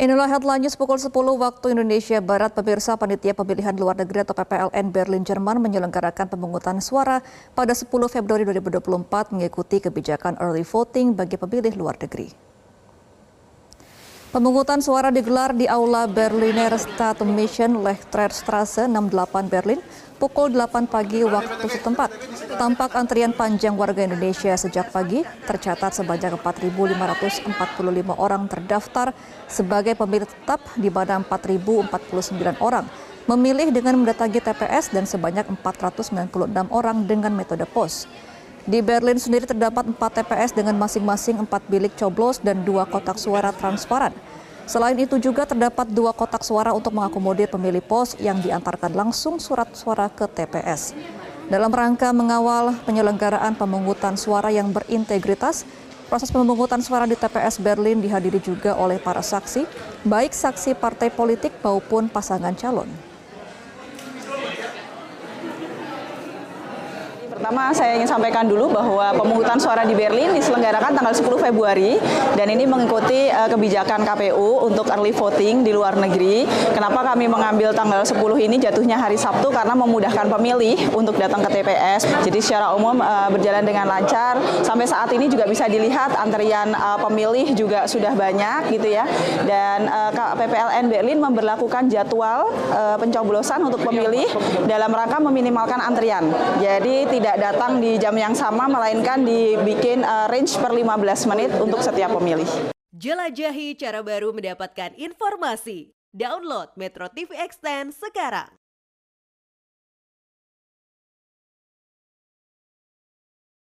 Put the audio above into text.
Inilah headline news pukul 10 waktu Indonesia Barat. Pemirsa Panitia Pemilihan Luar Negeri atau PPLN Berlin, Jerman menyelenggarakan pemungutan suara pada 10 Februari 2024 mengikuti kebijakan early voting bagi pemilih luar negeri. Pemungutan suara digelar di Aula Berliner Stadtmission Lechtrestrasse 68 Berlin pukul 8 pagi waktu setempat. Tampak antrian panjang warga Indonesia sejak pagi, tercatat sebanyak 4.545 orang terdaftar sebagai pemilih tetap di mana 4.049 orang memilih dengan mendatangi TPS dan sebanyak 496 orang dengan metode pos. Di Berlin sendiri terdapat empat TPS dengan masing-masing empat bilik coblos dan dua kotak suara transparan. Selain itu juga terdapat dua kotak suara untuk mengakomodir pemilih pos yang diantarkan langsung surat suara ke TPS. Dalam rangka mengawal penyelenggaraan pemungutan suara yang berintegritas, proses pemungutan suara di TPS Berlin dihadiri juga oleh para saksi, baik saksi partai politik maupun pasangan calon. Pertama saya ingin sampaikan dulu bahwa pemungutan suara di Berlin diselenggarakan tanggal 10 Februari dan ini mengikuti uh, kebijakan KPU untuk early voting di luar negeri. Kenapa kami mengambil tanggal 10 ini jatuhnya hari Sabtu karena memudahkan pemilih untuk datang ke TPS. Jadi secara umum uh, berjalan dengan lancar. Sampai saat ini juga bisa dilihat antrian uh, pemilih juga sudah banyak gitu ya. Dan uh, PPLN Berlin memperlakukan jadwal uh, pencoblosan untuk pemilih dalam rangka meminimalkan antrian. Jadi tidak tidak datang di jam yang sama, melainkan dibikin uh, range per 15 menit untuk setiap pemilih. Jelajahi cara baru mendapatkan informasi. Download Metro TV Extend sekarang.